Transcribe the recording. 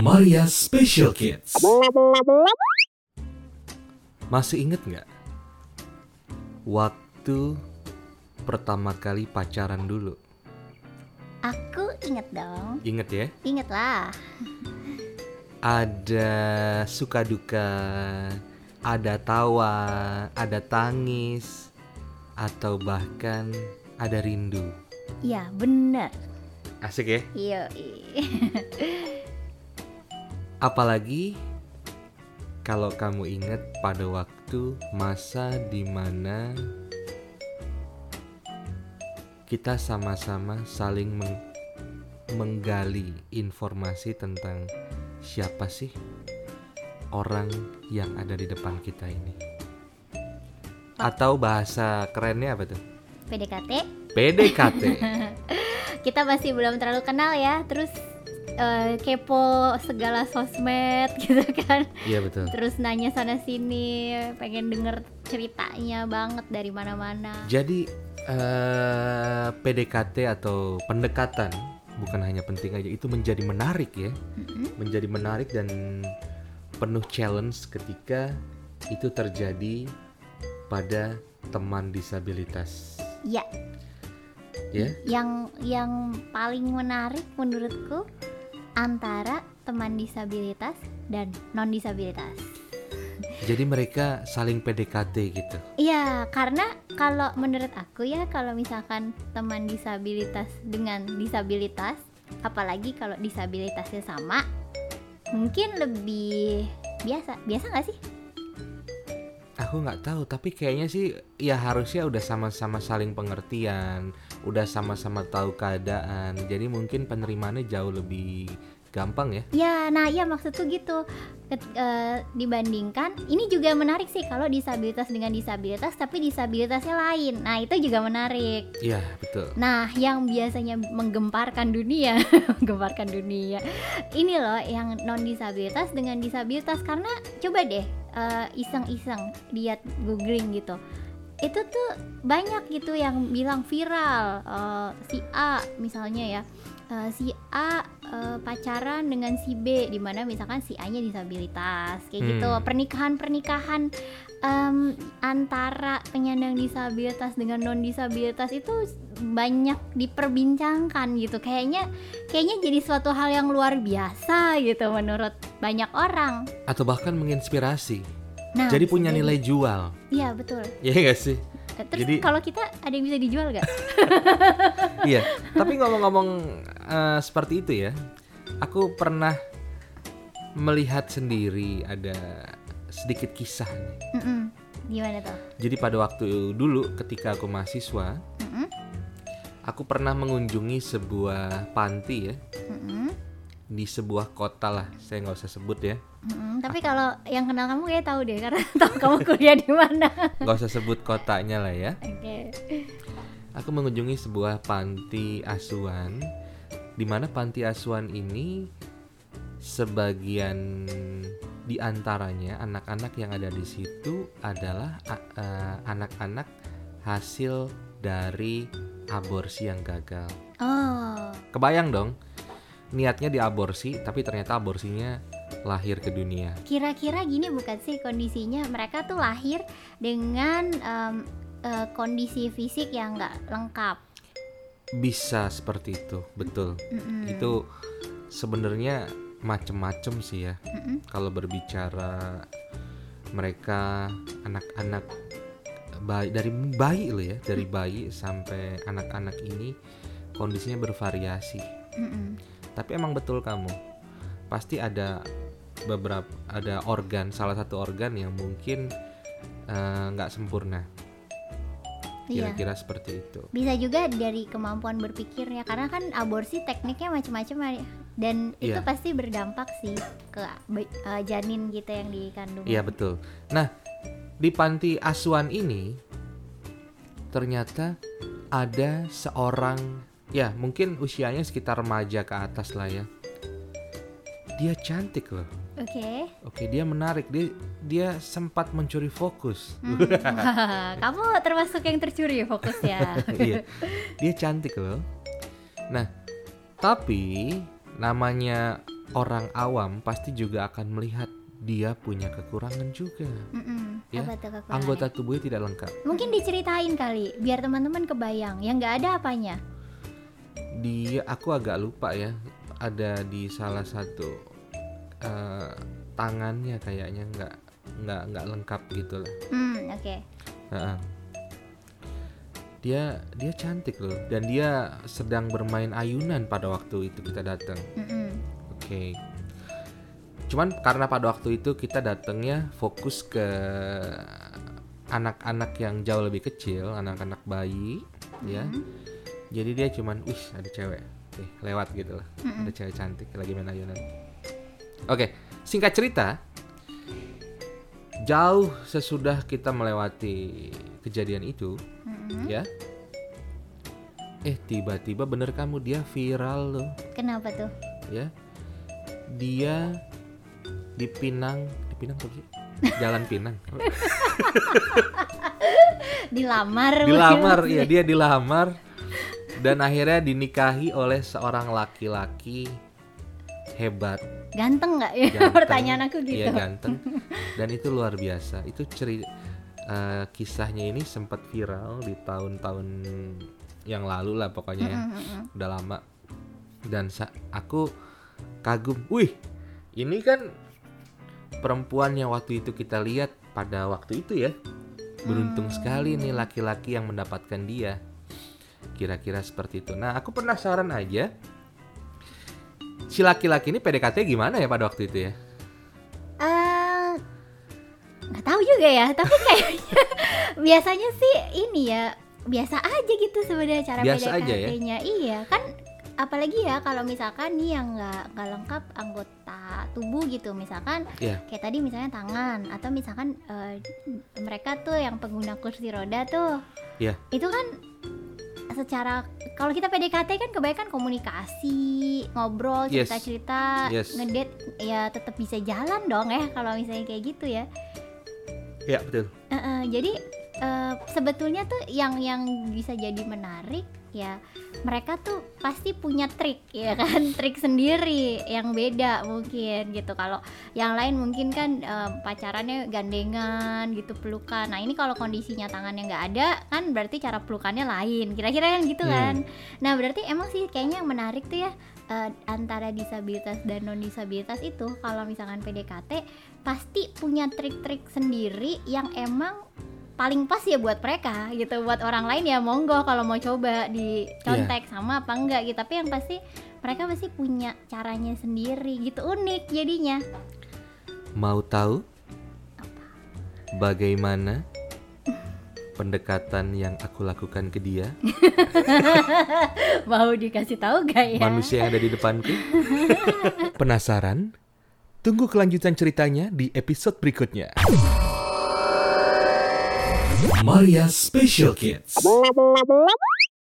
Maria Special Kids. Masih inget nggak? Waktu pertama kali pacaran dulu. Aku inget dong. Inget ya? Inget lah. Ada suka duka, ada tawa, ada tangis, atau bahkan ada rindu. Iya, bener. Asik ya? Iya. Apalagi kalau kamu ingat pada waktu masa di mana kita sama-sama saling meng- menggali informasi tentang siapa sih orang yang ada di depan kita ini. Atau bahasa kerennya apa tuh? PDKT. PDKT. Kita masih belum terlalu kenal ya. Terus eh, kepo segala sosmed gitu kan. Iya betul. Terus nanya sana sini, pengen denger ceritanya banget dari mana-mana. Jadi eh, PDKT atau pendekatan bukan hanya penting aja itu menjadi menarik ya, Mm-mm. menjadi menarik dan penuh challenge ketika itu terjadi pada teman disabilitas. Ya, Ya, yang yang paling menarik menurutku antara teman disabilitas dan non disabilitas. jadi mereka saling PDKT gitu. Iya, karena kalau menurut aku ya kalau misalkan teman disabilitas dengan disabilitas, apalagi kalau disabilitasnya sama, mungkin lebih biasa. Biasa nggak sih? Aku nggak tahu, tapi kayaknya sih ya harusnya udah sama-sama saling pengertian, udah sama-sama tahu keadaan. Jadi mungkin penerimaannya jauh lebih gampang ya. Ya, nah iya maksudku gitu. Ket- eh, dibandingkan, ini juga menarik sih kalau disabilitas dengan disabilitas, tapi disabilitasnya lain. Nah itu juga menarik. Iya, betul. Nah, yang biasanya menggemparkan dunia, menggemparkan dunia. Ini loh yang non disabilitas dengan disabilitas karena coba deh eh, iseng-iseng lihat googling gitu. Itu tuh banyak gitu yang bilang viral eh, si A misalnya ya. eh, si A eh, pacaran dengan si B di mana misalkan si A-nya disabilitas kayak gitu. Hmm. Pernikahan-pernikahan em, antara penyandang disabilitas dengan non disabilitas itu banyak diperbincangkan gitu kayaknya kayaknya jadi suatu hal yang luar biasa gitu menurut banyak orang Atau bahkan menginspirasi. nah Jadi punya nilai jual. iya betul Iya gak sih? Terus Jadi- kalau kita ada yang bisa dijual gak iya. Tapi ngomong-ngomong eh, seperti itu ya, aku pernah melihat sendiri ada sedikit kisah nih. Mm-mm. gimana tuh Jadi pada waktu dulu ketika aku mahasiswa, Mm-mm. aku pernah mengunjungi sebuah panti ya Mm-mm. di sebuah kota lah. Saya nggak usah sebut ya. Mm-mm. tapi kalau yang kenal kamu kayak tahu deh karena tahu kamu kuliah di mana Nggak usah sebut kotanya lah ya. oke Aku mengunjungi sebuah panti asuhan di mana panti asuhan ini sebagian di antaranya anak-anak yang ada di situ adalah eh, anak-anak hasil dari aborsi yang gagal. oh Kebayang dong, niatnya diaborsi tapi ternyata aborsinya lahir ke dunia. kira-kira gini bukan sih kondisinya mereka tuh lahir dengan em, eh, kondisi fisik yang nggak lengkap Bisa seperti itu, betul. Mm-mm. Itu sebenarnya macem-macem sih ya. Mm-mm. kalau berbicara mereka anak-anak bayi dari bayi loh ya dari bayi sampai anak-anak ini kondisinya bervariasi Mm-mm. tapi emang betul kamu pasti ada beberapa ada organ salah satu organ yang mungkin eh, nggak sempurna Iya. kira-kira seperti itu Bisa juga dari kemampuan berpikirnya karena kan aborsi tekniknya macam-macam ya. dan itu Iya. pasti berdampak sih ke eh, janin gitu yang dikandung. Iya betul. Nah di panti asuhan ini ternyata ada seorang ya mungkin usianya sekitar remaja ke atas lah ya. Dia cantik loh. Oke. Oke dia menarik. Dia dia sempat mencuri fokus. Hmm. Kamu termasuk yang tercuri fokusnya. Iya. Dia cantik loh. Nah Tapi namanya orang awam pasti juga akan melihat dia punya kekurangan juga. Mm-mm. Ya, Apa tuh kekurangannya? Anggota tubuhnya tidak lengkap. Mungkin diceritain kali, biar teman-teman kebayang. Yang nggak ada apanya. Dia aku agak lupa ya. Ada di salah satu eh, tangannya kayaknya nggak nggak nggak lengkap gitu lah. Hmm, oke. Heeh. Dia dia cantik loh dan dia sedang bermain ayunan pada waktu itu kita datang. Mm-mm. Oke. Cuman karena pada waktu itu kita datangnya fokus ke anak-anak yang jauh lebih kecil, anak-anak bayi, ya. Mm. Jadi dia cuman, wih ada cewek, eh, lewat gitu lah. Mm-mm. Ada cewek cantik lagi main ayunan. Oke, singkat cerita, jauh sesudah kita melewati kejadian itu, Mm-mm. ya. Eh tiba-tiba bener kamu dia viral loh Kenapa tuh? ya dia di Pinang di Pinang sih Jalan Pinang Dilamar. dilamar mungkin. ya dia dilamar dan akhirnya dinikahi oleh seorang laki-laki hebat. Ganteng nggak ya? ganteng. Pertanyaan aku gitu. Iya ganteng. Dan itu luar biasa. Itu ceri eh, kisahnya ini sempat viral di tahun-tahun yang lalu lah pokoknya ya. Udah lama. Dan aku kagum. Wih ini kan perempuan yang waktu itu kita lihat pada waktu itu ya. Beruntung sekali nih laki-laki yang mendapatkan dia kira-kira seperti itu nah aku penasaran aja si laki-laki ini PDKT gimana ya pada waktu itu ya Eh, nggak tahu juga ya tapi kayaknya biasanya sih ini ya biasa aja gitu sebenarnya cara Biasa aja ya? PDKT-nya iya kan apalagi ya kalau misalkan nih yang nggak nggak lengkap anggota tubuh gitu misalkan Iya. kayak tadi misalnya tangan atau misalkan eh, mereka tuh yang pengguna kursi roda tuh Iya. itu kan secara kalau kita PDKT kan kebanyakan komunikasi ngobrol Yes. cerita-cerita Yes. ngedate ya tetap bisa jalan dong ya kalau misalnya kayak gitu ya ya betul Eh, eh, jadi eh, sebetulnya tuh yang yang bisa jadi menarik ya mereka tuh pasti punya trik ya kan? Trik sendiri yang beda mungkin gitu. Kalau yang lain mungkin kan eh, pacarannya gandengan gitu pelukan. Nah ini kalau kondisinya tangannya nggak ada kan berarti cara pelukannya lain. Kira-kira kan gitu Hmm. kan? Nah berarti emang sih kayaknya yang menarik tuh ya eh, antara disabilitas dan non disabilitas itu kalau misalkan PDKT pasti punya trik-trik sendiri yang emang paling pas ya buat mereka gitu buat orang lain ya monggo kalau mau coba dicontek sama apa enggak gitu tapi yang pasti mereka pasti punya caranya sendiri gitu unik jadinya mau tahu bagaimana pendekatan yang aku lakukan ke dia mau dikasih tahu gak ya manusia yang ada di depanku. Penasaran? Tunggu kelanjutan ceritanya di episode berikutnya. Maria Special Kids.